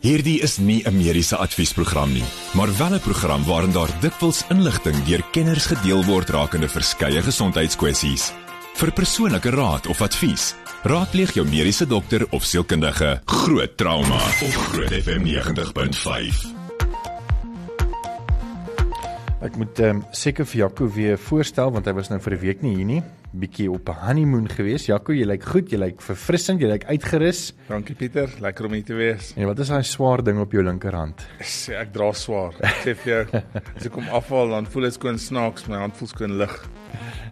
Hierdie is nie 'n mediese adviesprogram nie, maar wel 'n program waarin daar dikwels inligting deur kenners gedeel word rakende verskeie gesondheidskwessies. Vir persoonlike raad of advies, raadpleeg jou mediese dokter of sielkundige. Groot trauma op Groot FM 90.5. Ek moet um, seker vir Jaco weer voorstel want hy was nou vir 'n week nie hier nie. Bietjie op 'n honeymoon gewees. Jaco, jy lyk goed, jy lyk verfrissend, jy lyk uitgerus. Dankie Pieter, lekker om hier te wees. En wat is daai swaar ding op jou linkerhand? Ek, dra swaar. Ek sê vir jou, as ek kom afval dan voel dit skoon snaaks, my hand voel skoon lig.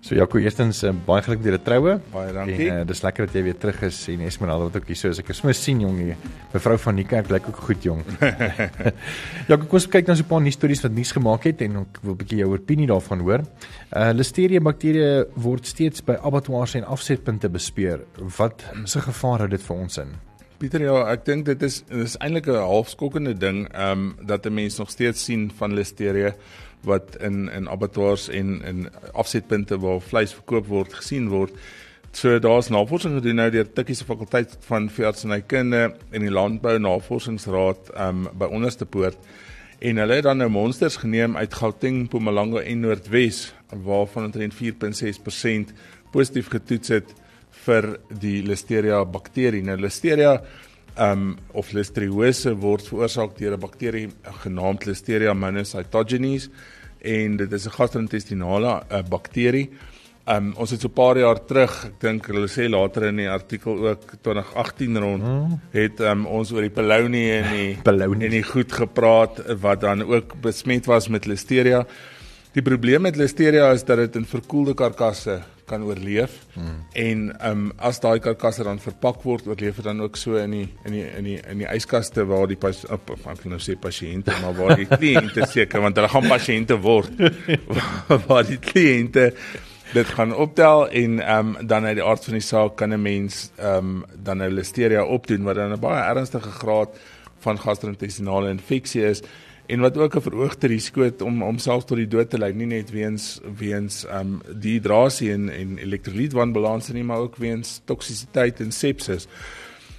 So Jaco, eerstens uh, baie geluk met die troue. Baie dankie. En uh, dis lekker dat jy weer terug is en Esmeralda wat ook hier so is. Ek is sommer sien jong hier. Mevrou van die kerk lyk ook goed jong. Jaco, kom ons kyk nou so 'n paar nuus stories wat nuus gemaak het en ek wil 'n bietjie jou opinie daarvan hoor. Uh Listeria bakterieë word steeds by abattoirs en afsetpunte bespeer. Wat se gevaar hou dit vir ons in? Pieter, ja, ek dink dit is dis eintlik 'n halfskokkende ding, ehm um, dat 'n mens nog steeds sien van listeria wat in in abattoirs en in afsetpunte waar vleis verkoop word gesien word. So daar's navorsing gedoen nou deur Tikkie se fakulteit van veeartsenykunde en die Landbou Navorsingsraad um by Onderste Poort en hulle het dan nou monsters geneem uit Gauteng, Mpumalanga en Noordwes waarvan omtrent 4.6% positief getoets het vir die Listeria bakterie. Nou Listeria um of listeriose word veroorsaak deur 'n bakterie genaamd Listeria monocytogenes en dit is 'n gastro-intestinale uh, bakterie. Um ons het so 'n paar jaar terug, ek dink hulle sê later in die artikel ook 2018 rond hmm. het um ons oor die Polonie en die Polonie en die goed gepraat wat dan ook besmet was met Listeria. Die probleem met Listeria is dat dit in verkoelde karkasse kan oorleef. Hmm. En ehm um, as daai karkasse dan verpak word, oorleef dit dan ook so in die in die in die in die yskaste waar die pas op ek wil nou sê pasiënte, maar waar die kliënte seker want hulle gaan pasiënte word. waar die kliënte dit gaan optel en ehm um, dan uit die aard van die saak kan 'n mens ehm um, dan 'n listeria opdoen wat dan 'n baie ernstige graad van gastro-intestinale infeksie is en wat ook 'n verhoogde risiko het om om selfs tot die dood te lei, nie net weens weens um dehydrasie en en elektrolytwanbalans nie, maar ook weens toksisiteit en sepsis.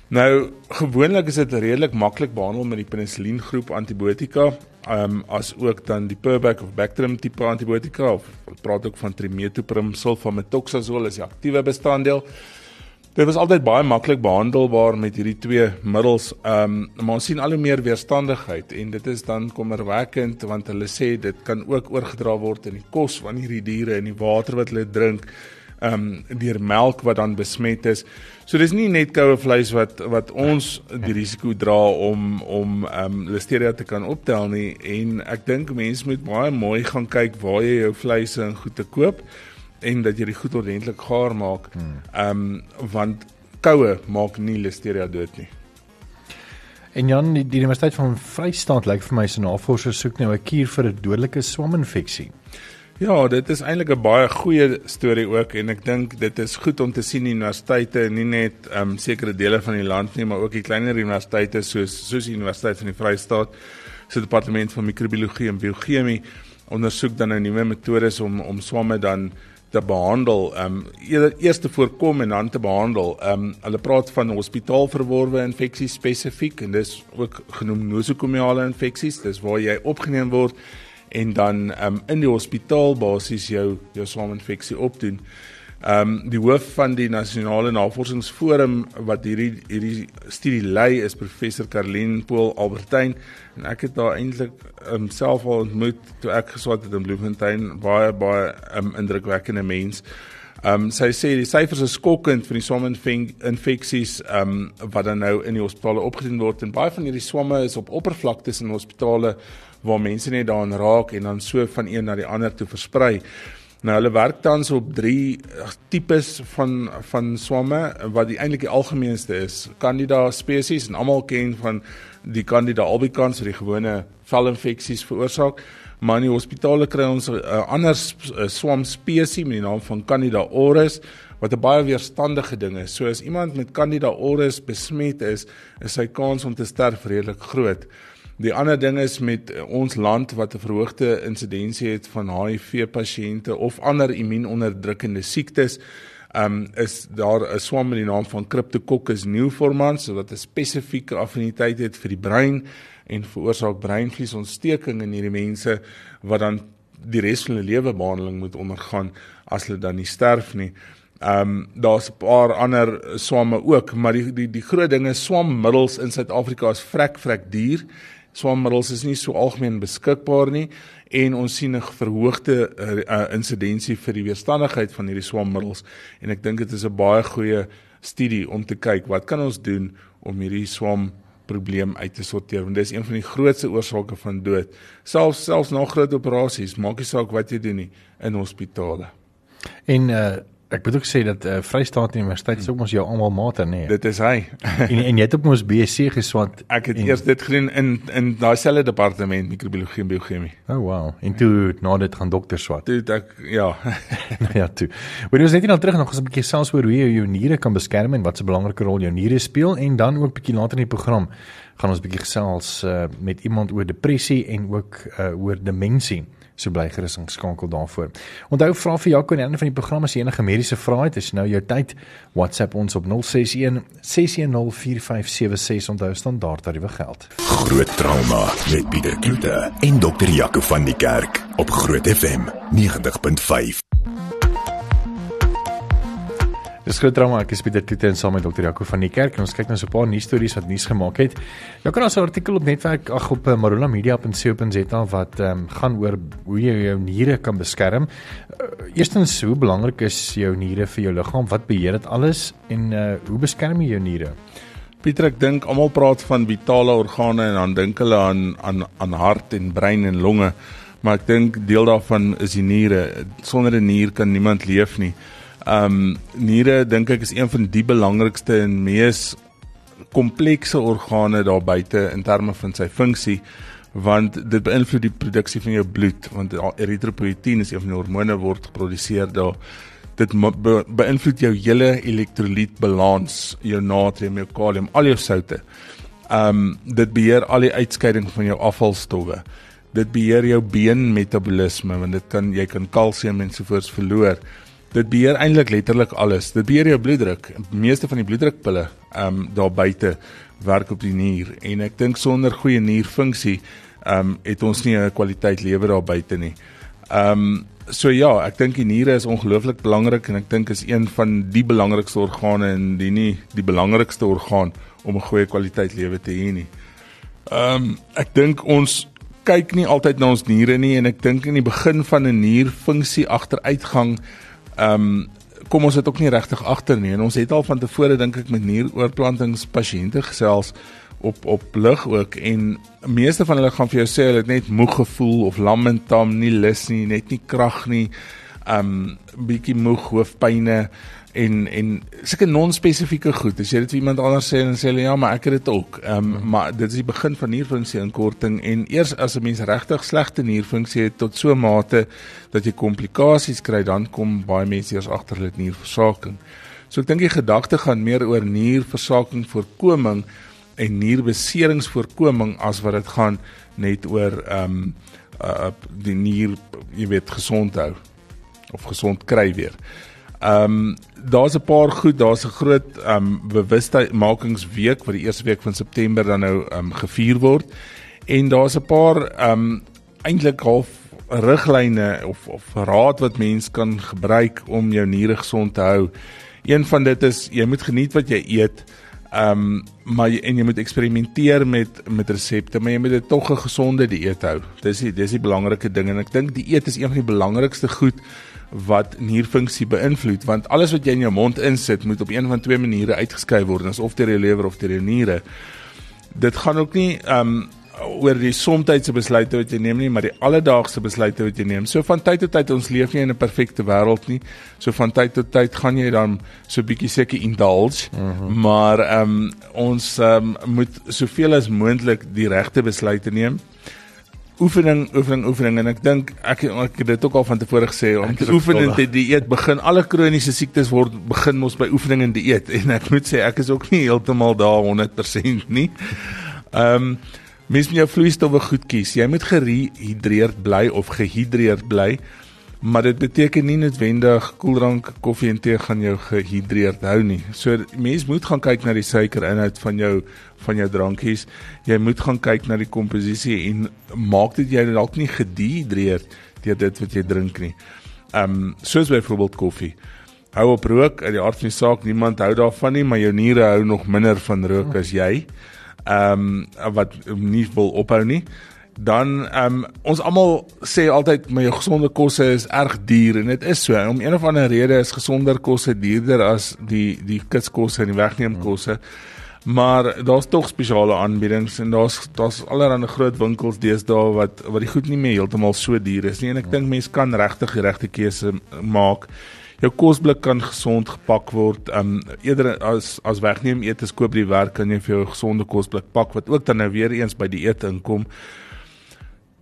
Nou gewoonlik is dit redelik maklik behandel met die penicillin groep antibiotika, um as ook dan die Perbac of Bactrim tipe antibiotika of praat ook van Trimetoprim sulfamethoxazole is die aktiewe bestanddeel. Dit was altyd baie maklik behandelbaar met hierdie twee middels. Ehm um, maar ons sien al hoe meer weerstandigheid en dit is dan kommerwekkend want hulle sê dit kan ook oorgedra word in die kos van hierdie diere en die water wat hulle drink. Ehm um, deur melk wat dan besmet is. So dis nie net koue vleis wat wat ons die risiko dra om om ehm um, listeria te kan optel nie en ek dink mense moet baie mooi gaan kyk waar jy jou vleis en goed te koop en dat jy dit goed ordentlik gaar maak. Hmm. Ehm um, want koue maak nie listeria dood nie. En Jan, die, die Universiteit van Vryheid lyk vir my se navorsers soek nou 'n kuur vir 'n dodelike swaminfeksie. Ja, dit is eintlik 'n baie goeie storie ook en ek dink dit is goed om te sien universiteite nie net ehm um, sekere dele van die land nie, maar ook die kleiner universiteite soos soos die Universiteit van die Vrystaat se departement van mikrobiologie en biochemie ondersoek dan nou nuwe metodes om om swamme dan te behandel, ehm um, eers te voorkom en dan te behandel. Ehm um, hulle praat van hospitaalverworwe infeksies spesifiek en dis ook genoem nosokomiale infeksies. Dis waar jy opgeneem word en dan ehm um, in die hospitaal basies jou jou swaaminfeksie opdoen. Ehm um, die hoof van die nasionale navorsingsforum wat hierdie hierdie studie lei is professor Karlien Pool Albertyn en ek het daar eintlik homself um, al ontmoet toe ek geswat het in Bloemfontein baie baie um, indrukwekkende mens. Ehm um, sy sê die syfers is skokkend vir die swaminfeksies ehm um, wat dan nou in die hospitale opgedoen word en baie van hierdie swamme is op oppervlaktes in hospitale waar mense net daarin raak en dan so van een na die ander toe versprei. Nou hulle werk tans op 3 tipes van van swamme wat die eintlik die algemeenste is. Candida spesies en almal ken van die Candida albicans wat die gewone velinfeksies veroorsaak. Maar in die hospitale kry ons 'n uh, ander uh, swam spesies met die naam van Candida auris wat 'n baie weerstandige ding is. So as iemand met Candida auris besmet is, is sy kans om te sterf redelik groot. Die ander ding is met eh, ons land wat 'n verhoogde insidensie het van HIV pasiënte of ander immuunonderdrukkende siektes. um, is daar 'n swam met die naam van Cryptococcus neoformans wat 'n spesifieke affiniteit het vir die brein en veroorsaak breinvliesontsteking in hierdie mense wat dan die res van hulle lewe behandeling moet ondergaan as hulle dan nie sterf nie. Ehm um, daar's 'n paar ander swamme ook, maar die die die groot ding is swammiddels in Suid-Afrika is vrek vrek duur. Swammiddels is nie so algemeen beskikbaar nie en ons sien 'n verhoogde uh, uh, insidensie vir die weerstandigheid van hierdie swammiddels en ek dink dit is 'n baie goeie studie om te kyk wat kan ons doen om hierdie swam probleem uit te sorteer want dit is een van die grootste oorsake van dood. Selfs selfs na groot operasies maak nie saak wat jy doen nie in hospitale. En uh Ek moet ook sê dat uh, Vrystaat Universiteit is ook ons jou almal mater nê. Nee. Dit is hy. en en jy het op ons BSc geswat. Ek het en, eers dit gedoen in in daai selfde departement microbiologie en biochemie. Oh wow. En toe na dit gaan dokter swat. Toe ek ja. nou ja, toe. Maar ons net nou terug nog 'n bietjie selfs oor hoe jy jou niere kan beskerm en wat 'n belangrike rol jou niere speel en dan ook bietjie later in die program gaan ons bietjie gesels uh, met iemand oor depressie en ook uh, oor demensie so bly gerus ingeskakel daarvoor. Onthou vra vir Jaco en enige van die programme as enige mediese vrae het, is nou jou tyd. WhatsApp ons op 061 610 4576 onthou standaard tariewe geld. Groot trauma met Pieter Kloete en dokter Jaco van die Kerk op Groot FM 90.5. Dis groot drama ek is Pieter Kloete en saam met dokter Jaco van die kerk en ons kyk nou so 'n paar nuus stories wat nuus gemaak het. Jy kan ons artikel op netwerk ag op uh, marulamedia.co.za wat um, gaan oor hoe jy jou niere kan beskerm. Uh, eerstens, hoe belangrik is jou niere vir jou liggaam? Wat beheer dit alles en uh, hoe beskerm jy jou niere? Pieter, ek dink almal praat van vitale organe en dan dink hulle aan aan aan hart en brein en longe, maar ek dink deel daarvan is die niere. Sonder 'n nier kan niemand leef nie. Ehm um, niere dink ek is een van die belangrikste en mees komplekse organe daar buite in terme van sy funksie want dit beïnvloed die produksie van jou bloed want eritropoietin is een van die hormone word geproduseer daar. Dit be, beïnvloed jou hele elektrolytbalans jou natrium jou kalium al jou soutte ehm um, dit beheer al die uitskeiding van jou afvalstowwe. Dit beheer jou beenmetabolisme want dit kan jy kan kalsium ensovoorts verloor Dit beheer eintlik letterlik alles. Dit beheer jou bloeddruk. Die meeste van die bloeddrukpille ehm um, daar buite werk op die nier en ek dink sonder goeie nierfunksie ehm um, het ons nie 'n kwaliteit lewe daar buite nie. Ehm um, so ja, ek dink die niere is ongelooflik belangrik en ek dink is een van die belangrikste organe en die nie die belangrikste orgaan om 'n goeie kwaliteit lewe te hê nie. Ehm um, ek dink ons kyk nie altyd na ons niere nie en ek dink in die begin van 'n nierfunksie agteruitgang Ehm um, kom ons het ook nie regtig agter nie. En ons het al van tevore dink ek met nieroorplantingspasiënte gesels op op lig ook. En meeste van hulle gaan vir jou sê hulle het net moeg gevoel of lam en tam nie lus nie net nie krag nie. Um bietjie moeg hoofpynne en en sulke non-spesifieke goed. As jy dit vir iemand anders sê en sê hulle ja, maar ek het dit ook. Ehm um, maar dit is die begin van nierfunksie inkorting en eers as 'n mens regtig slegte nierfunksie het tot so 'n mate dat jy komplikasies kry, dan kom baie mense eers agter hulle nierversaking. So ek dink die gedagte gaan meer oor nierversaking voorkoming en nierbeseringsvoorkoming as wat dit gaan net oor ehm um, uh, die nier jy weet gesond hou of gesond kry weer. Ehm um, daar's 'n paar goed, daar's 'n groot ehm um, bewustmakingsweek wat die eerste week van September dan nou ehm um, gevier word. En daar's 'n paar ehm um, eintlik half riglyne of of raad wat mens kan gebruik om jou niere gesond te hou. Een van dit is jy moet geniet wat jy eet. Ehm um, maar en jy moet eksperimenteer met met resepte, maar jy moet dit tog 'n gesonde dieet hou. Dis die dis die belangrike ding en ek dink dieet is een van die belangrikste goed wat nierfunksie beïnvloed want alles wat jy in jou mond insit moet op een van twee maniere uitgeskei word asof deur jou lewer of deur jou niere. Dit gaan ook nie um oor die somtydse besluite wat jy neem nie, maar die alledaagse besluite wat jy neem. So van tyd tot tyd ons leef nie in 'n perfekte wêreld nie. So van tyd tot tyd gaan jy dan so bietjie seker indulge, mm -hmm. maar um ons um moet soveel as moontlik die regte besluite neem oefening oefening oefening en ek dink ek ek het dit ook al van tevore gesê om te oefen en te dieet begin alle kroniese siektes word begin ons by oefening en dieet en ek moet sê ek is ook nie heeltemal daar 100% nie. Ehm um, mens moet jou vloeistowwe goed kies. Jy moet gehidreerd bly of gehidreerd bly. Maar dit beteken nie noodwendig koeldrank, koffie en tee gaan jou gehidreerd hou nie. So mens moet gaan kyk na die suikerinhoud van jou van jou drankies. Jy moet gaan kyk na die komposisie en maak dit jy dalk nie gedehidreerd deur dit wat jy drink nie. Ehm um, soos byvoorbeeld koffie. Hou op rook, uit die aard van die saak niemand hou daarvan nie, maar jou niere hou nog minder van rook as jy. Ehm um, wat nie wil ophou nie. Dan ehm um, ons almal sê altyd my gesonde kosse is erg duur en dit is so. Om een of ander rede is gesonder kosse duurder as die die kitskosse en die wegneemkosse. Maar daar's tog spesiale aanbiedings en daar's daar's allerlei groot winkels deesdae wat wat die goed nie meer heeltemal so duur is nie en ek dink mense kan regtig die regte keuse maak. Jou kosblik kan gesond gepak word. Um eerder as as wegneem etes koop by die werk kan jy vir jou gesonde kosblik pak wat ook dan nou weer eens by die ete inkom.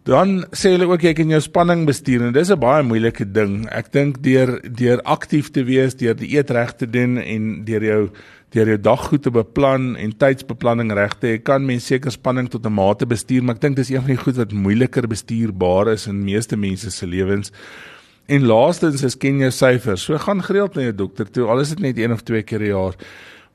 Dan sê hulle ook jy kan jou spanning bestuur en dis 'n baie moeilike ding. Ek dink deur deur aktief te wees, deur die eet reg te doen en deur jou deur jou dag goed te beplan en tydsbeplanning reg te hê, kan mens seker spanning tot 'n mate bestuur, maar ek dink dis een van die goed wat moeiliker bestuurbaar is in meeste mense se lewens. En laastens is ken jou syfers. So gaan gereeld na jou dokter toe, al is dit net een of twee keer 'n jaar.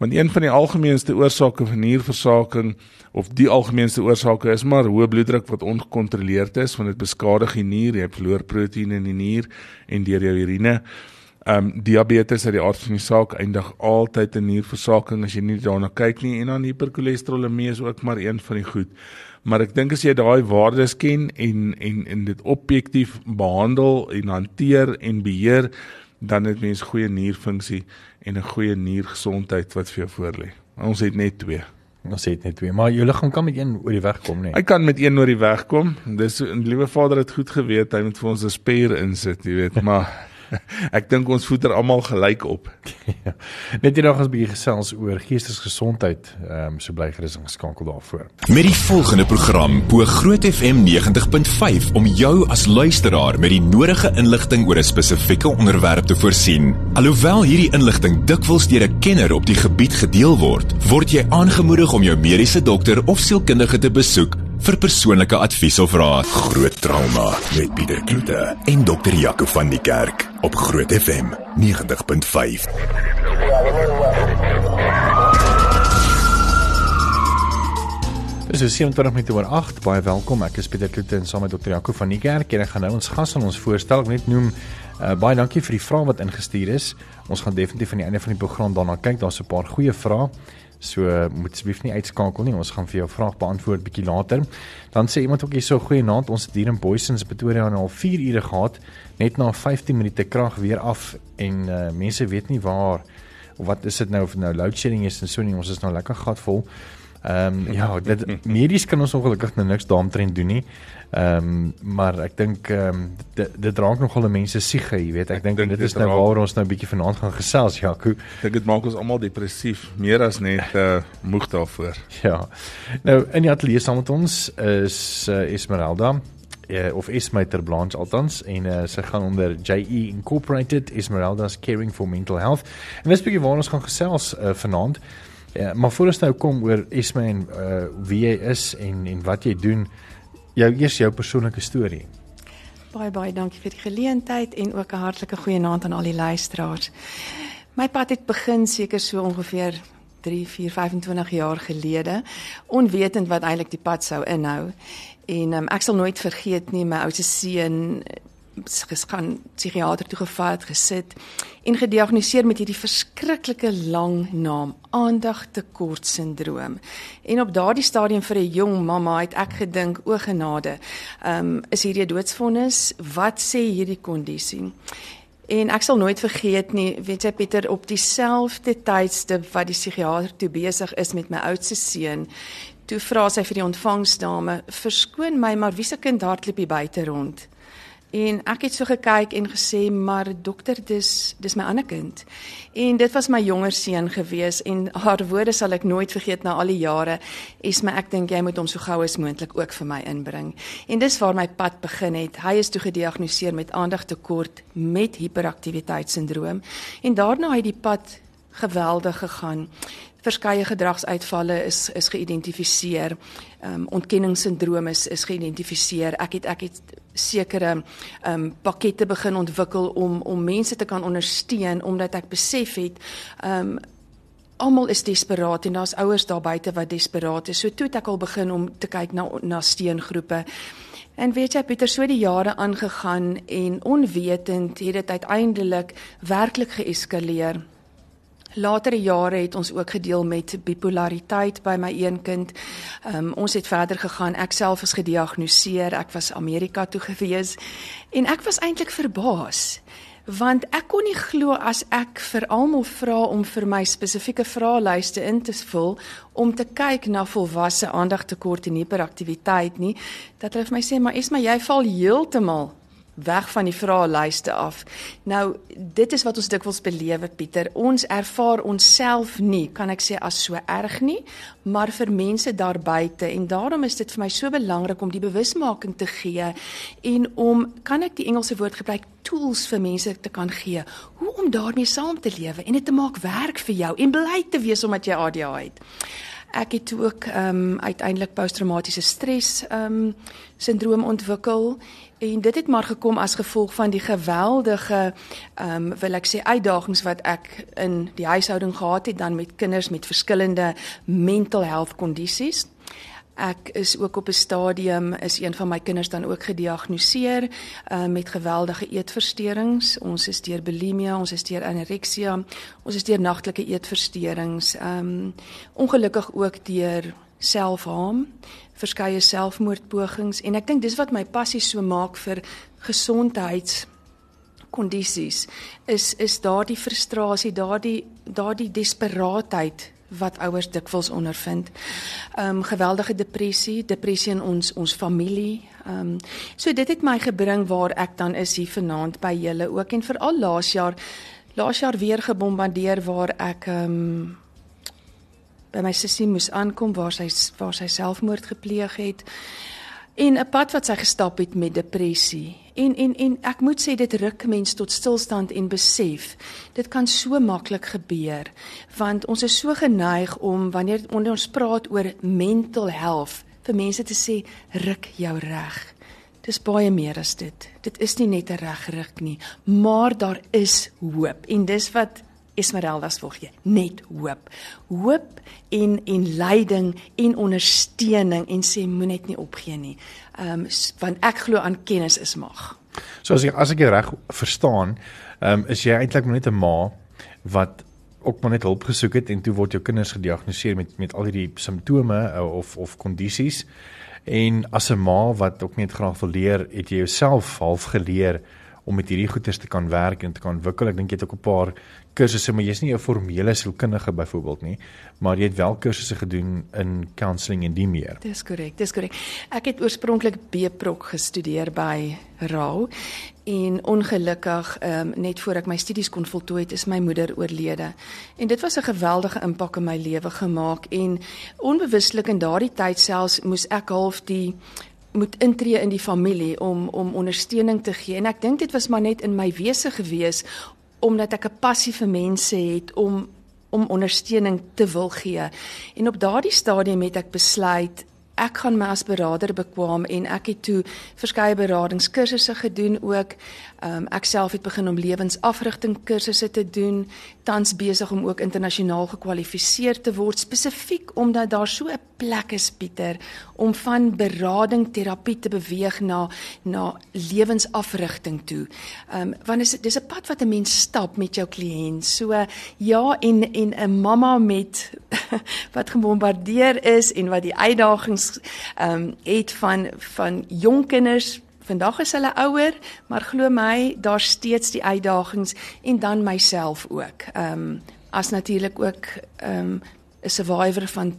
Want een van die algemeenste oorsake van nierversaking of die algemeenste oorsake is maar hoë bloeddruk wat ongekontroleerd is, want dit beskadig die nier, jy verloor proteïene in die nier en deur jou urine. Ehm um, diabetes uit die aard van die saak eindig altyd in nierversaking as jy nie daarna kyk nie en dan hiperkolesterolemie is ook maar een van die goed. Maar ek dink as jy daai waardes ken en en en dit objektief behandel en hanteer en beheer, dan het mens goeie nierfunksie en 'n goeie niergesondheid wat vir jou voorlê. Ons het net twee. Ons het net twee, maar jou liggaam kan met een oor die weg kom, nee. Hy kan met een oor die weg kom. Dis 'n liewe Vader het goed geweet, hy moet vir ons 'n spier insit, jy weet, maar ek dink ons voeter almal gelyk op. ja. Net hier nog ons bietjie gesels oor geestesgesondheid. Ehm um, so bly gerus geskakel daarvoor. Met die volgende program bo Groot FM 90.5 om jou as luisteraar met die nodige inligting oor 'n spesifieke onderwerp te voorsien. Alhoewel hierdie inligting dikwels deur 'n kenner op die gebied gedeel word, word jy aangemoedig om jou mediese dokter of sielkundige te besoek vir persoonlike advies of raad. Groot trauma met Pieter Kloete en dokter Jaco van die Kerk op Groot FM 90.5. Dis is 27 minute oor 8. Baie welkom. Ek is Pieter Kloete en saam met dokter Jaco van die Kerk en ek gaan nou ons gas aan ons voorstel. Ek net noem uh, baie dankie vir die vrae wat ingestuur is. Ons gaan definitief aan die einde van die program daarna kyk. Daar's 'n paar goeie vrae. So moet asseblief nie uitskakel nie. Ons gaan vir jou vraag beantwoord bietjie later. Dan sê iemand ook hier so goeie naam. Ons het hier in Boysens Pretoria al 4 ure gehad, net na 15 minute krag weer af en uh, mense weet nie waar of wat is dit nou of nou load shedding is en so nie. Ons is nou lekker gat vol. Ehm um, ja, dit medies kan ons ongelukkig nou niks daaromtrent doen nie. Ehm um, maar ek dink ehm um, dit dit raak nogal mense siege, jy weet. Ek, ek dink dit, dit is nou waar ons nou 'n bietjie vanaand gaan gesels, Jaco. Ek dit maak ons almal depressief, meer as net uh, moeg daarvoor. Ja. Nou in die ateljee saam met ons is uh, Esmeralda uh, of Esmeter Blanche altans en uh, sy gaan onder JE Incorporated Esmeralda's Caring for Mental Health. En dis bietjie waar ons gaan gesels uh, vanaand. Ja, maar voor ons nou kom oor Esme en uh, wie jy is en en wat jy doen, jou eers jou persoonlike storie. Baie baie dankie vir die geleentheid en ook 'n hartlike goeienaand aan al die luisteraars. My pad het begin seker so ongeveer 3, 4, 25 jaar gelede, onwetend wat eintlik die pad sou inhou. En um, ek sal nooit vergeet nie my oudste seun geskan psigiater toe gevat, gesit en gediagnoseer met hierdie verskriklike lang naam, aandagtekort sindroom. En op daardie stadium vir 'n jong mamma het ek gedink, o genade, ehm um, is hierdie doodsvonnis, wat sê hierdie kondisie? En ek sal nooit vergeet nie, weet jy Pieter, op dieselfde tydstip wat die psigiater toe besig is met my oudste seun, toe vra sy vir die ontvangsdame, "Verskoon my, maar wie se kind hardloop hier buite rond?" En ek het so gekyk en gesê, maar dokter, dis dis my ander kind. En dit was my jonger seun gewees en haar woorde sal ek nooit vergeet na al die jare. Is my ek dink jy moet hom so gou as moontlik ook vir my inbring. En dis waar my pad begin het. Hy is toe gediagnoseer met aandagtekort met hiperaktiwiteitssindroom en daarna het die pad geweldig gegaan. Verskeie gedragsuitvalle is is geïdentifiseer. Ehm um, ontkenningssindroom is is geïdentifiseer. Ek het ek het sekere ehm um, pakkette begin ontwikkel om om mense te kan ondersteun omdat ek besef het ehm um, almal is desperaat en daar's ouers daar buite wat desperaat is. So toe het ek al begin om te kyk na na steungroepe. En weet jy Pieter, so die jare aangegaan en onwetend het dit uiteindelik werklik geeskaleer. Latere jare het ons ook gedeel met bipolariteit by my een kind. Um, ons het verder gegaan. Ek self is gediagnoseer. Ek was Amerika toe gewees en ek was eintlik verbaas want ek kon nie glo as ek vir almal vra om vir my spesifieke vraelyste in te vul om te kyk na volwasse aandagtekort en hiperaktiwiteit nie dat hulle vir my sê maar Esma jy val heeltemal weg van die vraelyste af. Nou dit is wat ons dikwels belewe Pieter. Ons ervaar onsself nie, kan ek sê as so erg nie, maar vir mense daar buite en daarom is dit vir my so belangrik om die bewusmaking te gee en om kan ek die Engelse woord gebruik tools vir mense te kan gee hoe om daarmee saam te lewe en dit te maak werk vir jou en bly te wees omdat jy ADHD het. Ek het ook ehm um, uiteindelik posttraumatiese stres ehm um, sindroom ontwikkel en dit het maar gekom as gevolg van die geweldige ehm um, wil ek sê uitdagings wat ek in die huishouding gehad het dan met kinders met verskillende mental health kondisies. Ek is ook op 'n stadium is een van my kinders dan ook gediagnoseer uh, met geweldige eetversteurings. Ons is deur bulimia, ons is deur anorexia, ons is deur nagtelike eetversteurings. Um ongelukkig ook deur selfharm, verskeie selfmoordpogings en ek dink dis wat my passie so maak vir gesondheids kondisies is is daardie frustrasie, daardie daardie desperaatheid wat ouers dikwels ondervind. Ehm um, geweldige depressie, depressie in ons ons familie. Ehm um, so dit het my gebring waar ek dan is hier vanaand by julle ook en veral laas jaar laas jaar weer gebombardeer waar ek ehm um, by my sussie moes aankom waar sy waar sy selfmoord gepleeg het en 'n pad wat sy gestap het met depressie. En en en ek moet sê dit ruk mens tot stilstand en besef. Dit kan so maklik gebeur want ons is so geneig om wanneer ons praat oor mental health vir mense te sê ruk jou reg. Dis baie meer as dit. Dit is nie net 'n regruk nie, maar daar is hoop en dis wat Esmeralda's volg jy net hoop. Hoop en en leiding en ondersteuning en sê moenie net nie opgee nie. Ehm um, want ek glo aan kennis is mag. So as ek as ek dit reg verstaan, ehm um, is jy eintlik net 'n ma wat ook maar net hulp gesoek het en toe word jou kinders gediagnoseer met met al hierdie simptome uh, of of kondisies. En as 'n ma wat ook net graag wil leer, het jy jouself half geleer om met hierdie goeters te kan werk en te kan ontwikkel. Ek dink jy het ook 'n paar kursusse, maar jy's nie 'n formele sielkundige byvoorbeeld nie, maar jy het wel kursusse gedoen in counselling en die meer. Dis korrek, dis korrek. Ek het oorspronklik B-prok gestudeer by Rau en ongelukkig um, net voor ek my studies kon voltooi het, is my moeder oorlede. En dit was 'n geweldige impak in my lewe gemaak en onbewuslik in daardie tyd selfs moes ek half die moet intree in die familie om om ondersteuning te gee en ek dink dit was maar net in my wese gewees omdat ek 'n passie vir mense het om om ondersteuning te wil gee. En op daardie stadium het ek besluit ek gaan my as beraader bekwam en ek het toe verskeie beradingskursusse gedoen ook. Um, ek self het begin om lewensafrigting kursusse te doen, tans besig om ook internasionaal gekwalifiseer te word spesifiek omdat daar so 'n plek is Pieter om van berading terapie te beweeg na na lewensafrigting toe. Ehm um, want is dis 'n pad wat 'n mens stap met jou kliënt. So ja en en 'n mamma met wat gebombardeer is en wat die uitdagings ehm um, het van van jong kinders Vandag is hulle ouer, maar glo my, daar's steeds die uitdagings en dan myself ook. Ehm um, as natuurlik ook ehm um, 'n survivor van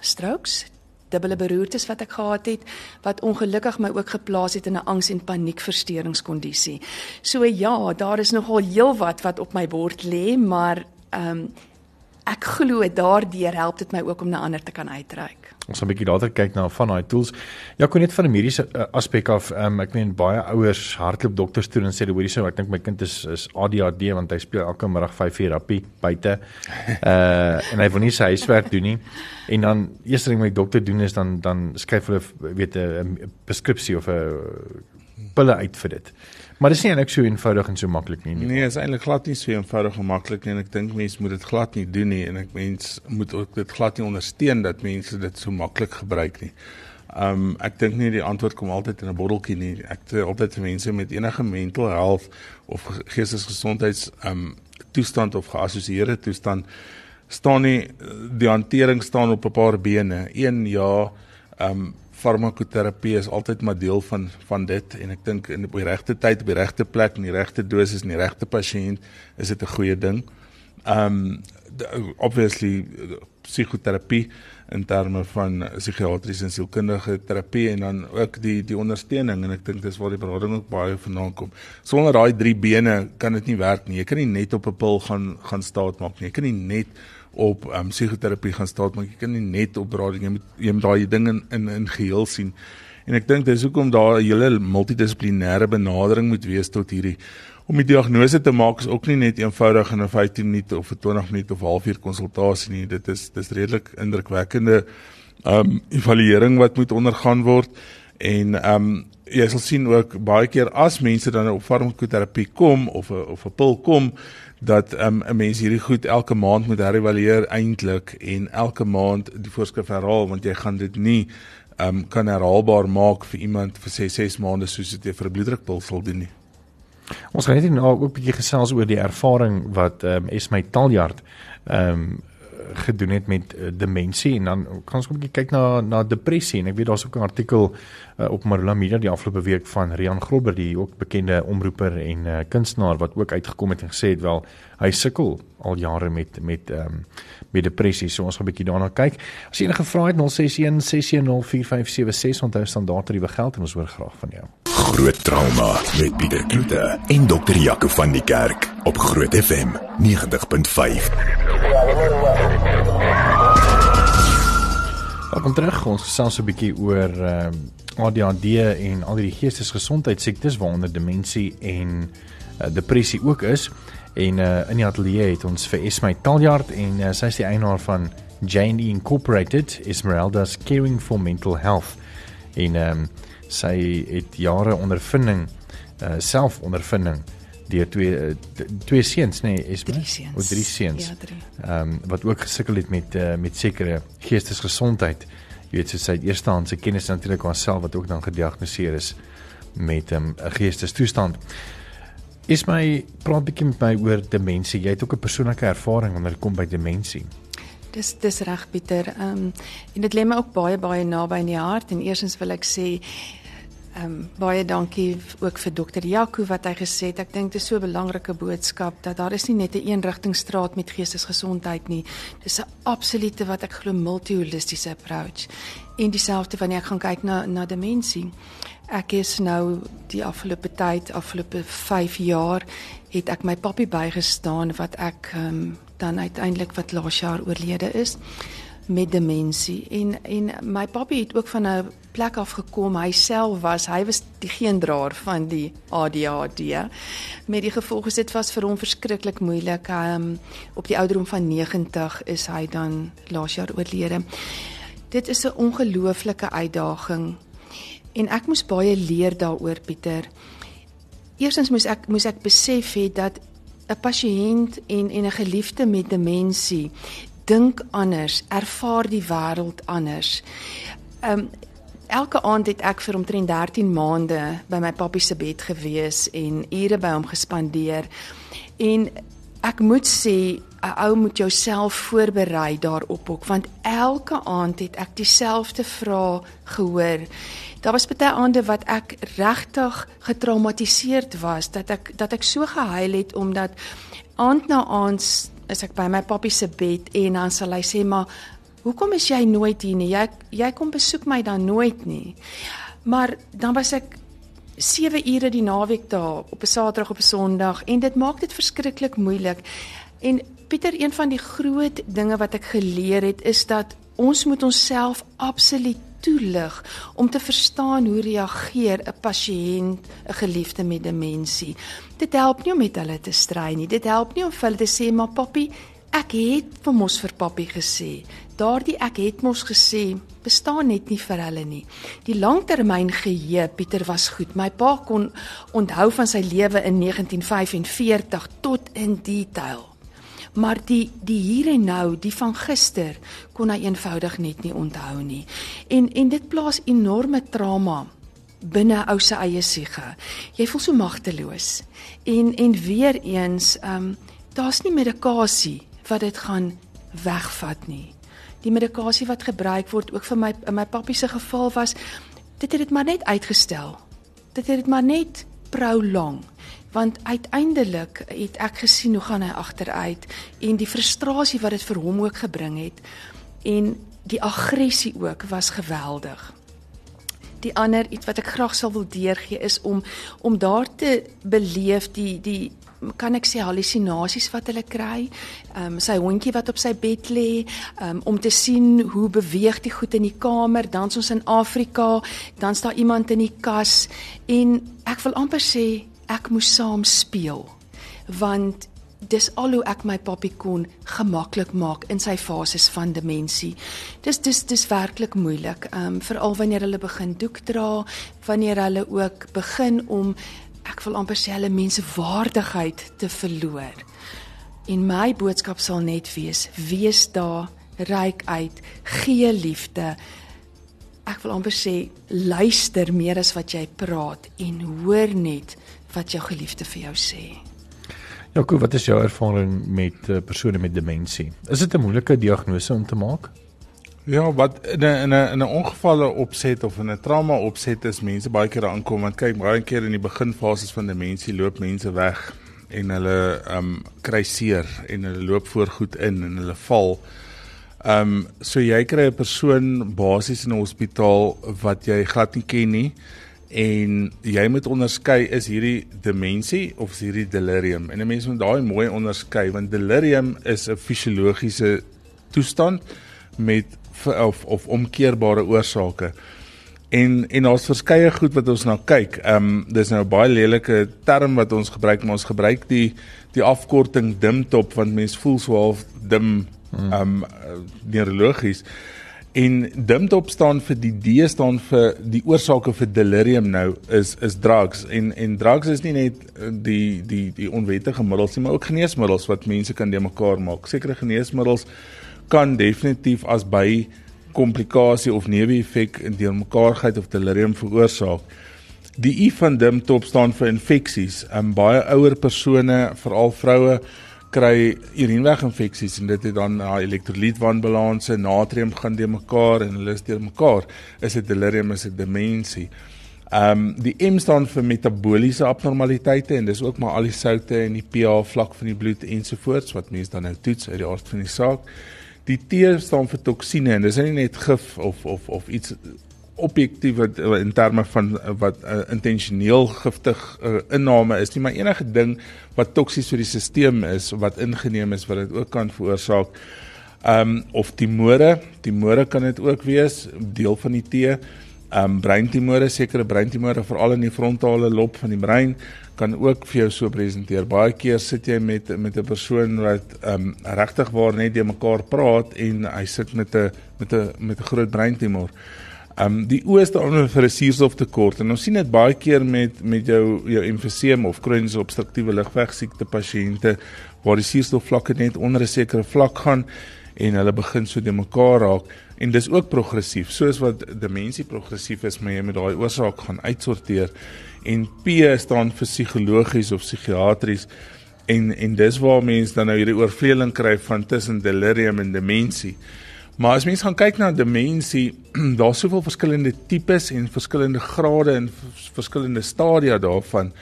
strokes, dubbele beroertes wat ek gehad het wat ongelukkig my ook geplaas het in 'n angs en paniekversteuringskondisie. So ja, daar is nogal heelwat wat op my bord lê, maar ehm um, ek glo daardeur help dit my ook om na ander te kan uitreik. Ons gaan 'n bietjie later kyk na van daai tools. Ja, kon net van 'n mediese uh, aspek af, um, ek meen baie ouers hardloop dokters toe en sê hoorie sou ek dink my kind is is ADHD want hy speel elke middag 5 uur rappie buite. Uh en hy wil nie sy huiswerk doen nie. En dan eerste ding wat die dokter doen is dan dan skryf hulle weet 'n preskripsie of 'n pille uit vir dit. Maar dit is nie eintlik so eenvoudig en so maklik nie. nie. Nee, is eintlik glad nie so eenvoudig en maklik nie en ek dink mense moet dit glad nie doen nie en ek mens moet ook dit glad nie ondersteun dat mense dit so maklik gebruik nie. Um ek dink nie die antwoord kom altyd in 'n botteltjie nie. Ek sê altyd vir mense met enige mental health of geestesgesondheids um toestand of geassosieerde toestand staan nie die hantering staan op 'n paar bene. Een ja, um farmakoterapie is altyd maar deel van van dit en ek dink in die regte tyd op die regte plek en die regte dosis en die regte pasiënt is dit 'n goeie ding. Um obviously psigoterapie in terme van psigiatriese en sielkundige terapie en dan ook die die ondersteuning en ek dink dis waar die berading ook baie vandaan kom. Sonder daai drie bene kan dit nie werk nie. Jy kan nie net op 'n pil gaan gaan staat maak nie. Jy kan nie net op um, psigoterapie gaan staat maar jy kan nie net op raad jy moet jy moet daai ding in in, in geheel sien. En ek dink dis hoekom daar 'n hele multidissiplinêre benadering moet wees tot hierdie. Om die diagnose te maak is ook nie net eenvoudig in 'n 15 minute of 'n 20 minute of 'n halfuur konsultasie nie. Dit is dis redelik indrukwekkende um evaluering wat moet ondergaan word. En um jy sal sien ook baie keer as mense dan op farmakoterapie kom of 'n of 'n pil kom dat um, 'n mens hierdie goed elke maand moet herëvalueer eintlik en elke maand die voorskrif herhaal want jy gaan dit nie um, kan herhaalbaar maak vir iemand vir 6 6 maande soos dit vir 'n bloeddrukpil sal doen nie. Ons gaan net nou ook 'n bietjie gesels oor die ervaring wat ehm um, Esme Taljard ehm um, gedoen het met uh, demensie en dan kan ons 'n bietjie kyk na na depressie. En ek weet daar's ook 'n artikel uh, op Marula Media die afgelope week van Rian Grobber die ook bekende omroeper en uh, kunstenaar wat ook uitgekom het en gesê het wel hy sukkel al jare met met ehm um, met depressie. So ons gaan 'n bietjie daarna kyk. As jy enige vrae het 061 6104576 onthou standaard tariewe geld en ons hoor graag van jou. Groot trauma met Pieter Kloete en dokter Jaco van die Kerk op Groot FM 90.5 Welkom terug. Ons gesels 'n bietjie oor ehm uh, ADHD en al die geestesgesondheidsiektes waaronder demensie en uh, depressie ook is. En uh, in die ateljee het ons vir Esme Taljard en uh, sy is die eienaar van Jane Incorporated, Esmeralda's Caring for Mental Health. En ehm um, sy het jare ondervinding uh, self ondervinding deur twee eh, twee seuns nê nee, is drie seuns. O drie seuns. Ja, drie. Ehm um, wat ook gesukkel het met uh, met sekere geestesgesondheid. Jy weet so sy eerstehandse kennis natuurlik aan self wat ook dan gediagnoseer is met ehm, 'n um, geestestoestand. Is my praat bietjie met my oor demensie. Jy het ook 'n persoonlike ervaring wanneer dit kom by demensie. Dis dis reg Pieter. Ehm um, en dit lê my ook baie baie naby in die hart en eersens wil ek sê Ehm um, baie dankie ook vir dokter Jaco wat hy gesê het. Ek dink dit is so 'n belangrike boodskap dat daar is nie net 'n een eenrigtingstraat met geestesgesondheid nie. Dis 'n absolute wat ek glo multiholistiese approach. En dieselfde wanneer ek gaan kyk na na demensie. Ek is nou die afgelope tyd, afgelope 5 jaar het ek my pappie bygestaan wat ek ehm um, dan uiteindelik wat laas jaar oorlede is met demensie en en my pappa het ook van 'n plek af gekom hy self was hy was die geendraer van die ADHD met die gevolge dit was vir hom verskriklik moeilik. Um, op die ouderdom van 90 is hy dan laas jaar oorlede. Dit is 'n ongelooflike uitdaging. En ek moes baie leer daaroor Pieter. Eerstens moes ek moes ek besef het dat 'n pasiënt en en 'n geliefde met demensie dink anders, ervaar die wêreld anders. Um elke aand het ek vir omtrent 13 maande by my pappie se bed gewees en ure by hom gespandeer. En ek moet sê 'n ou moet jouself voorberei daarop ook want elke aand het ek dieselfde vrae gehoor. Daar was baie aande wat ek regtig getraumatiseerd was dat ek dat ek so gehuil het omdat aand na aand is ek by my pappie se bed en dan sal hy sê maar hoekom is jy nooit hier nie? Jy jy kom besoek my dan nooit nie. Maar dan was ek 7 ure die naweek daar op 'n Saterdag op 'n Sondag en dit maak dit verskriklik moeilik. En Pieter, een van die groot dinge wat ek geleer het is dat ons moet onsself absoluut toelig om te verstaan hoe reageer 'n pasiënt, 'n geliefde met demensie. Dit help nie om met hulle te stry nie. Dit help nie om vir hulle te sê maar papi, ek het vir mos vir papi gesê. Daardie ek het mos gesê bestaan net nie vir hulle nie. Die langtermyn geheue Pieter was goed. My pa kon onthou van sy lewe in 1945 tot in detail. Maar die die hier en nou, die van gister, kon hy eenvoudig net nie onthou nie. En en dit plaas enorme trauma binne ou se eie siege. Jy voel so magteloos. En en weer eens, ehm um, daar's nie medikasie wat dit gaan wegvat nie die medikasie wat gebruik word ook vir my in my pappie se geval was dit het dit maar net uitgestel. Dit het dit maar net prolong want uiteindelik het ek gesien hoe gaan hy agteruit en die frustrasie wat dit vir hom ook gebring het en die aggressie ook was geweldig. Die ander iets wat ek graag sal wil deurgee is om om daar te beleef die die kan ek sê halusinasies wat hulle kry. Ehm um, sy hondjie wat op sy bed lê, um, om te sien hoe beweeg die goed in die kamer, dan ons in Afrika, dan's daar iemand in die kas en ek wil amper sê ek moes saam speel. Want dis al hoe ek my papi kon gemaklik maak in sy fases van demensie. Dis dis dis werklik moeilik. Ehm um, veral wanneer hulle begin doek dra, wanneer hulle ook begin om ek wil amper sê hulle mense waardigheid te verloor. En my boodskap sal net wees: wees daar, reik uit, gee liefde. Ek wil amper sê luister meer as wat jy praat en hoor net wat jou geliefde vir jou sê. Jaco, wat is jou ervaring met uh, persone met demensie? Is dit 'n moeilike diagnose om te maak? Ja, wat in 'n in 'n in 'n ongevalle opset of in 'n trauma opset is mense baie keer aankom want kyk baie keer in die beginfases van demensie loop mense weg en hulle um kry seer en hulle loop voorgoed in en hulle val. Um so jy kry 'n persoon basies in 'n hospitaal wat jy glad nie ken nie en jy moet onderskei is hierdie demensie of is hierdie delirium. En 'n mens moet daai mooi onderskei want delirium is 'n fisiologiese toestand met of of omkeerbare oorsake. En en daar's verskeie goed wat ons na kyk. Ehm um, dis nou 'n baie lelike term wat ons gebruik, maar ons gebruik die die afkorting DIMTOP want mense voel so half dim ehm um, neurologies. En DIMTOP staan vir die D staan vir die oorsake vir delirium nou is is drugs en en drugs is nie net die die die onwettige middels nie, maar ook geneesmiddels wat mense kan de mekaar maak. Sekere geneesmiddels kan definitief as by komplikasie of neeweffek in deurmekaarheid of delirium veroorsaak. Die I van DIMTOP staan vir infeksies. In baie ouer persone, veral vroue, kry urineweginfeksies en dit het dan na elektrolytwanbalanse, natrium gaan de mekaar en hulle is deur mekaar. Is dit delirium is dit demensie? Ehm um, die M staan vir metabooliese abnormaliteite en dis ook maar al die soutte en die pH vlak van die bloed ensovoorts wat mense dan nou toets uit die aard van die saak. Die T staan vir toksine en dis nie net gif of of of iets objektief wat in terme van wat uh, intentioneel giftig uh, inname is nie maar enige ding wat toksies vir die stelsel is wat ingeneem is wat dit ook kan veroorsaak. Ehm um, of timore, timore kan dit ook wees, deel van die T. Ehm um, breintimore, sekere breintimore veral in die frontale lob van die brein kan ook vir jou so presenteer. Baie keer sit jy met met 'n persoon wat ehm um, regtig waar net die mekaar praat en hy sit met 'n met 'n met 'n groot breintumor. Ehm um, die oë staan vir 'n suurstoftekort en ons sien dit baie keer met met jou jou emfyseem of kroniese obstruktiewe lugweegsiekte pasiënte waar die suurstofvlakke net onder 'n sekere vlak gaan en hulle begin so de mekaar raak en dis ook progressief soos wat demensie progressief is maar jy moet daai oorsaak gaan uitsorteer en P staan vir psigologies of psigiatries en en dis waar mense dan nou hierdie oorvleeling kry van tussen delirium en demensie. Maar as mens gaan kyk na demensie, daar's soveel verskillende tipes en verskillende grade en verskillende stadia daarvan.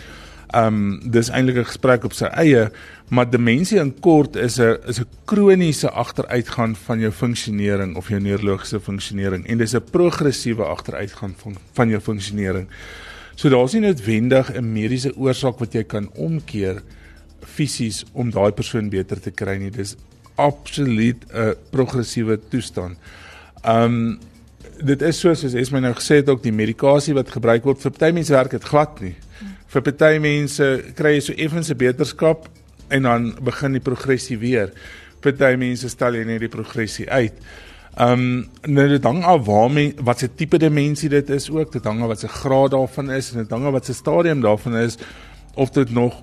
Um dis eintlik 'n gesprek op sy eie, maar demensie in kort is 'n is 'n kroniese agteruitgang van jou funksionering of jou neurologiese funksionering en dis 'n progressiewe agteruitgang van van jou funksionering. So daar's nie noodwendig 'n mediese oorsaak wat jy kan omkeer fisies om daai persoon beter te kry nie. Dis absoluut 'n progressiewe toestand. Um dit is so soos Esme nou gesê het ook die medikasie wat gebruik word vir party mense werk dit glad nie. Vir party mense kry jy so effens 'n beterskap en dan begin die progressie weer. Party mense stel jy net die progressie uit. Ehm um, nou dit hang af waarmee wat se tipe demensie dit is ook, dit hang af wat se graad daarvan is en dit hang af wat se stadium daarvan is of dit nog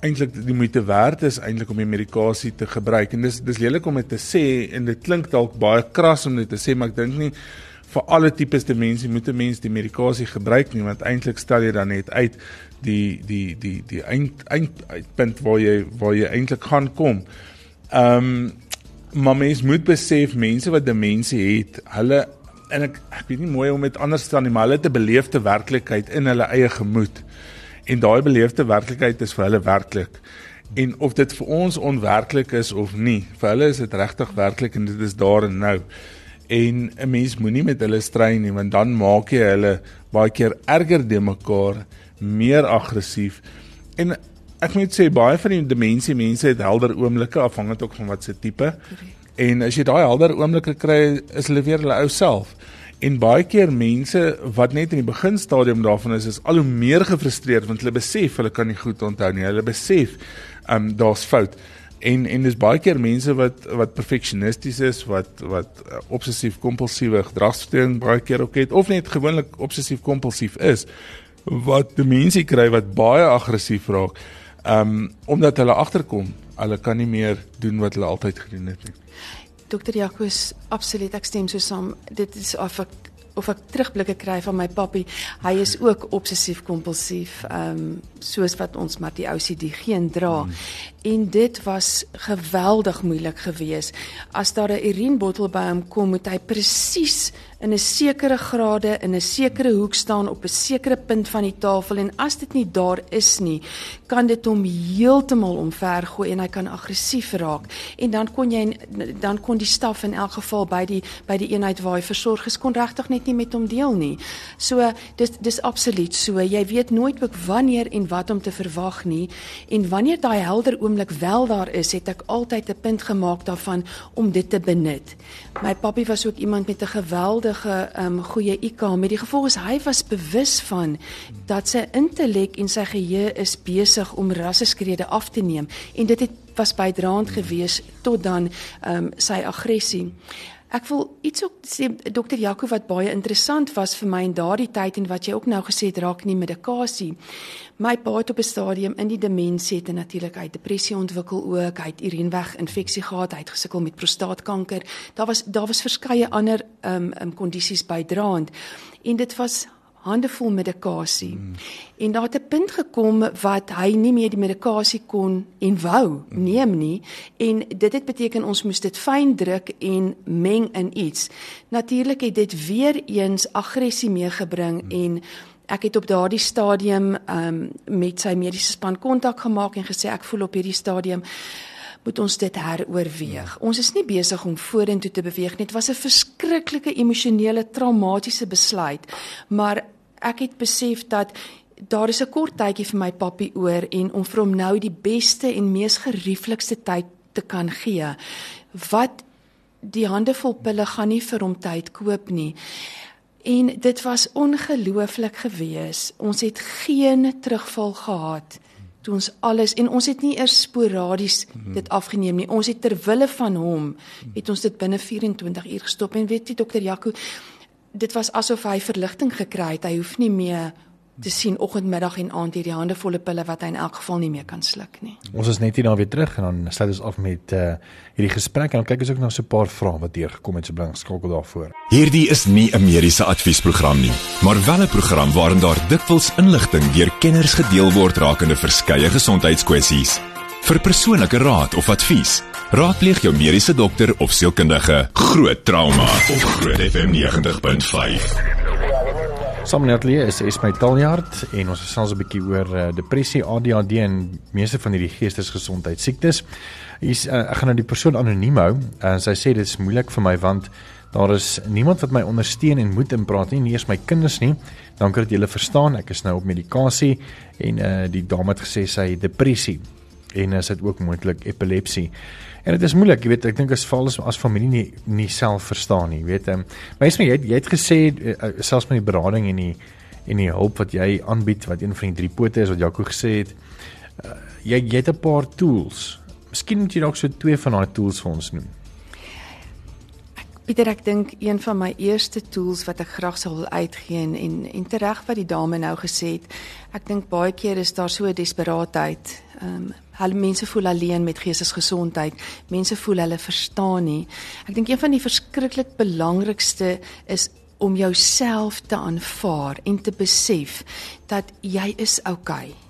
eintlik die moeite werd is eintlik om die medikasie te gebruik. En dis dis lelik om dit te sê en dit klink dalk baie kras om dit te sê, maar ek dink nie vir alle tipes demensie moet 'n mens die medikasie gebruik nie, want eintlik stel jy dan net uit die die die die eind eindpunt waar jy waar jy eintlik gaan kom. Ehm um, maar mens moet besef mense wat demensie het, hulle en ek ek weet nie mooi om dit anders te staan nie, maar hulle het 'n beleefde werklikheid in hulle eie gemoed. En daai beleefde werklikheid is vir hulle werklik. En of dit vir ons onwerklik is of nie, vir hulle is dit regtig werklik en dit is daar en nou. En 'n mens moenie met hulle stry nie, want dan maak jy hulle baie keer erger de mekaar, meer aggressief. En ek moet sê baie van die demensie mense het helder oomblikke afhangend ook van wat se tipe. En as jy daai helder oomblikke kry, is hulle weer hulle ou self. En baie keer mense wat net in die beginstadium daarvan is, is al hoe meer gefrustreerd want hulle besef hulle kan nie goed onthou nie. Hulle besef ehm um, daar's fout. En en dis baie keer mense wat wat perfeksionisties is, wat wat uh, obsessief kompulsiewe gedragsversteuring baie keer ook het of net gewoonlik obsessief kompulsief is wat demensie kry wat baie aggressief raak. Ehm um, omdat hulle agterkom, hulle kan nie meer doen wat hulle altyd gedoen het nie. Dokter Jacques, absoluut ek stem so saam. Dit is of ek of ek terugblikke kry van my pappie. Hy is ook obsessief kompulsief, ehm um, soos wat ons maar die OCD geen dra. Hmm. En dit was geweldig moeilik geweest. As daar 'n urinebottel by hom kom, moet hy presies in 'n sekere grade in 'n sekere hoek staan op 'n sekere punt van die tafel en as dit nie daar is nie, kan dit hom heeltemal omvergooi en hy kan aggressief raak. En dan kon jy dan kon die staf in elk geval by die by die eenheid waar hy versorg is kon regtig net nie met hom deel nie. So dis dis absoluut so. Jy weet nooit ook wanneer en wat om te verwag nie en wanneer daai helder oomblik wel daar is, het ek altyd 'n punt gemaak daarvan om dit te benut. My papi was ook iemand met 'n geweldige um goeie IQ met die gevolg is hy was bewus van dat sy intellek en sy geheue is besig om rasseskrede af te neem en dit het was bydraend gewees tot dan um sy aggressie. Ek wil iets ook sê dokter Jaco wat baie interessant was vir my in daardie tyd en wat jy ook nou gesê het raak nie medikasie. My pa het op 'n stadium in die demensie het natuurlik hy depressie ontwikkel ook, hy het urineweg infeksie gehad, hy het gesukkel met prostaatkanker. Daar was daar was verskeie ander ehm um, um, kondisies bydraend en dit was handevol medikasie. Mm. En daar het 'n punt gekom wat hy nie meer die medikasie kon en wou neem nie en dit het beteken ons moes dit fyn druk en meng in iets. Natuurlik het dit weer eens aggressie meegebring mm. en ek het op daardie stadium um, met sy mediese span kontak gemaak en gesê ek voel op hierdie stadium moet ons dit heroorweeg. Ons is nie besig om vorentoe te beweeg nie. Dit was 'n verskriklike emosionele traumatiese besluit, maar ek het besef dat daar is 'n kort tydjie vir my pappie oor en om vir hom nou die beste en mees gerieflikste tyd te kan gee. Wat die handevol pille gaan nie vir hom tyd koop nie. En dit was ongelooflik geweest. Ons het geen terugval gehad toe ons alles en ons het nie eers sporadies mhm. dit afgeneem nie. Ons het ter wille van hom het ons dit binne 24 uur gestop en weet jy dokter Jaco dit was asof hy verligting gekry het. Hy hoef nie meer te sien oggend, middag en aand hierdie hande volle pille wat hy in elk geval nie meer kan sluk nie. Ons is net hier dan weer terug en dan sluit ons af met uh hierdie gesprek en dan kyk ons ook na so 'n paar vrae wat deur gekom het so bring skakel daarvoor. Hierdie is nie 'n mediese adviesprogram nie, maar wel 'n program waarin daar dikwels inligting deur kenners gedeel word rakende verskeie gesondheidskwessies. Vir persoonlike raad of advies, raadpleeg jou mediese dokter of sielkundige. Groot trauma op Groot FM 90.5. Samnetlie is Esme Taljaard en ons gesels 'n bietjie oor uh, depressie, ADHD en meeste van hierdie geestesgesondheid siektes. Hier's uh, ek gaan nou die persoon anoniem hou en sy sê dit is moeilik vir my want daar is niemand wat my ondersteun en moed inpraat nie, nie eens my kinders nie. Dankie dat julle verstaan. Ek is nou op medikasie en uh, die dame het gesê sy het depressie. en is dit ook moontlik epilepsie. En dit is moeilik, jy weet, ek dink as val as, as familie nie nie self verstaan nie, weet jy. Maar jy het jy het gesê uh, selfs met die berading en die en die hulp wat jy aanbied wat een van die drie pote is wat Jaco gesê het, uh, jy jy het 'n paar tools. Miskien moet jy dalk so twee van daai tools vir ons noem. Pieter, ek dink een van my eerste tools wat ek graag sou wil uitgee en en, en tereg wat die dame nou gesê het, ek dink baie keer is daar so 'n desperaatheid. Um, hulle mense voel alleen met geestesgesondheid. Mense voel hulle verstaan nie. Ek dink een van die verskriklik belangrikste is om jouself te aanvaar en te besef dat jy is oukei. Okay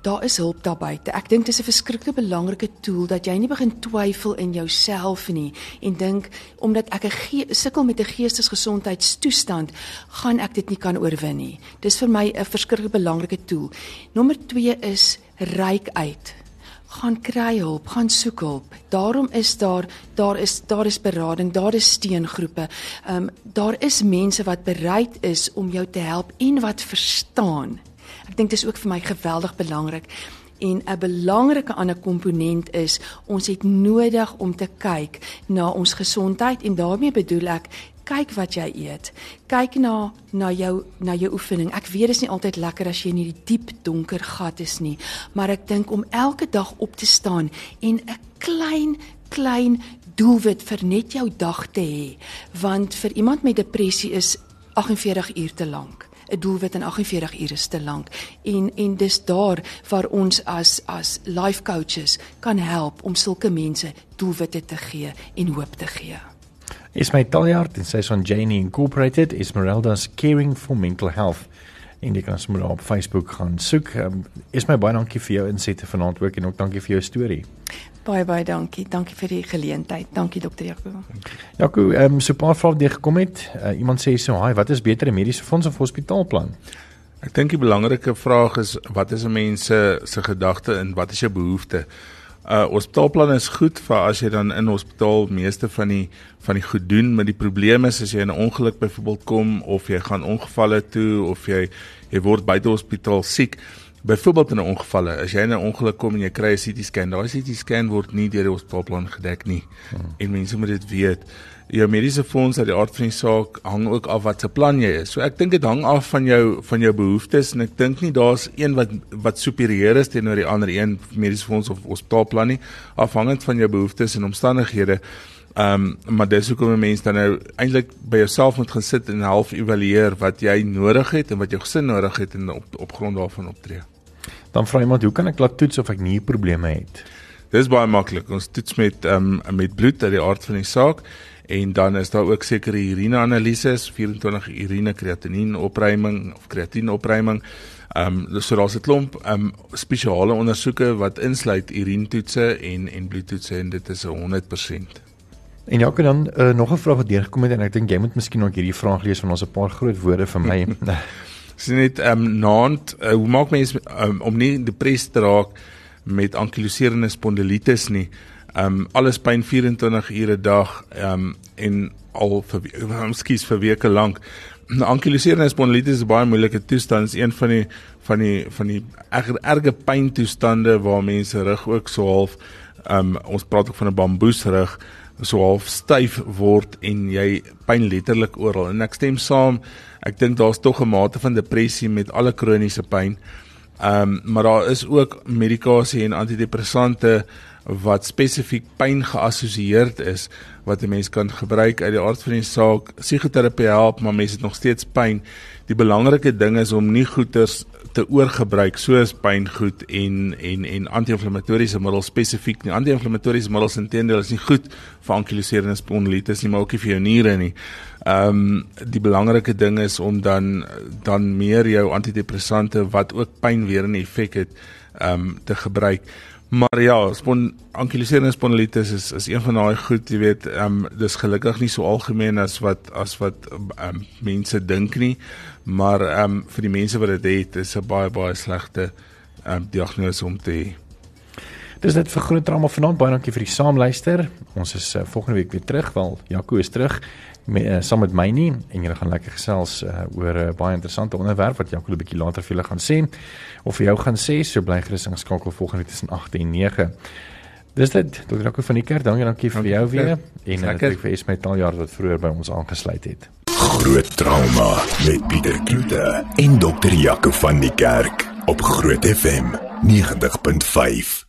daar is hulp daar buite. Ek dink dit is 'n verskriklik belangrike tool dat jy nie begin twyfel in jouself nie en dink omdat ek 'n sukkel met 'n geestesgesondheidstoestand, gaan ek dit nie kan oorwin nie. Dis vir my 'n verskriklik belangrike tool. Nommer 2 is ryk uit gaan kry hulp, gaan soek hulp. Daarom is daar daar is daar is berading, daar is steungroepe. Ehm um, daar is mense wat bereid is om jou te help en wat verstaan Ek dink dit is ook vir my geweldig belangrik. En 'n belangrike ander komponent is ons het nodig om te kyk na ons gesondheid en daarmee bedoel ek kyk wat jy eet. Kyk na na jou na jou oefening. Ek weet dit is nie altyd lekker as jy in hierdie diep donker gat is nie, maar ek dink om elke dag op te staan en 'n klein klein doelwit vir net jou dag te hê, want vir iemand met depressie is 48 uur te lank. 'n doelwit in 48 ure is te lank en en dis daar waar ons as as life coaches kan help om sulke mense doelwitte te gee en hoop te gee. Is my Taljaard en sy son Janie Incorporated is Merelda's Caring for Mental Health en jy kan sommer op Facebook gaan soek. Um, is my baie dankie vir jou insette vanaand ook en ook dankie vir jou storie. Baie baie dankie. Dankie vir die geleentheid. Dankie dokter Jaco. Jaco, ehm um, so 'n paar vrae wat jy gekom het. Uh, iemand sê so, "Haai, wat is beter, 'n mediese fonds of hospitaalplan?" Ek dink die belangrike vraag is wat is 'n mens se se gedagte en wat is jou behoefte? Uh hospitaalplan is goed vir as jy dan in hospitaal meeste van die van die goed doen, maar die probleem is as jy in 'n ongeluk byvoorbeeld kom of jy gaan ongevalle toe of jy jy word buite hospitaal siek Byvoorbeeld in 'n ongeval, as jy in 'n ongeluk kom en jy kry 'n CT scan, daai CT scan word nie deur die hospitaalplan gedek nie. Hmm. En mense moet dit weet. Jou mediese fonds uit die aard van die saak hang ook af wat se plan jy is. So ek dink dit hang af van jou van jou behoeftes en ek dink nie daar's een wat wat superieur is teenoor die ander een mediese fonds of hospitaalplan nie, afhangend van jou behoeftes en omstandighede. Ehm um, maar dis hoekom 'n mens dan nou eintlik by jouself moet gaan sit en half evalueer wat jy nodig het en wat jou gesin nodig het en op op grond daarvan optree. Dan vra iemand, hoe kan ek laat toets of ek nie probleme het? Dis baie maklik. Ons toets met ehm um, met bloed uit die aard van die saak en dan is daar ook sekere urineanalises, 24 urine kreatinien opruiming of kreatien opruiming. Ehm um, so daar's 'n klomp ehm um, spesiale ondersoeke wat insluit urinetoetse en en bloedtoetse en dit is 100%. En ja, dan uh, nog 'n vraag wat deurgekom het en ek dink jy moet miskien ook hierdie vraag lees van ons 'n paar groot woorde vir my. Dis net ehm um, naand uh, hoe maak mense um, om nie depressie te raak met ankyloserende spondilitis nie. Ehm um, alles pyn 24 ure 'n dag ehm um, en al vir skies vir weke lank. Ankyloserende spondilitis is 'n baie moeilike toestand. Is een van die van die van die erge, erge pyntoestande waar mense rug ook so half ehm um, ons praat ook van 'n bamboesrug so half styf word en jy pyn letterlik oral en ek stem saam ek dink daar's tog 'n mate van depressie met alle kroniese pyn. Ehm um, maar daar is ook medikasie en antidepressante wat spesifiek pyn geassosieerd is wat 'n mens kan gebruik uit die aard van die saak. Psigoterapie help, maar mense het nog steeds pyn. Die belangrike ding is om nie goeters te oorgebruik soos pyngoed en en en anti-inflammatoriese middels spesifiek nie. Anti-inflammatoriese middels intendeel is nie goed vir ankyloserende spondilitis nie, maar ook nie vir jou niere nie. Ehm um, die belangrike ding is om dan dan meer jou antidepressante wat ook pyn weer 'n effek het ehm um, te gebruik. Maar ja, spon ankyloserende spondilitis is is een van daai goed, jy weet, ehm um, dis gelukkig nie so algemeen as wat as wat ehm um, mense dink nie, maar ehm um, vir die mense wat dit het, is 'n baie baie slegte ehm um, diagnose om te hê. Dis dit vir groot drama vanaand. Baie dankie vir die saamluister. Ons is uh, volgende week weer terug. Wel, Jaco is terug met uh, saam met my nie en julle gaan lekker gesels uh, oor 'n uh, baie interessante onderwerp wat Jaco 'n bietjie later vir julle gaan sê of vir jou gaan sê. So bly gerus ingeskakel volgende week tussen 8 en 9. Dis dit. Dr. Jaco van die kerk. Dankie dankie vir jou weer en natuurlik vir Esme Taljaard wat vroeër by ons aangesluit het. Groot trauma met Pieter Kloete en Dr. Jaco van die kerk op Groot FM 90.5.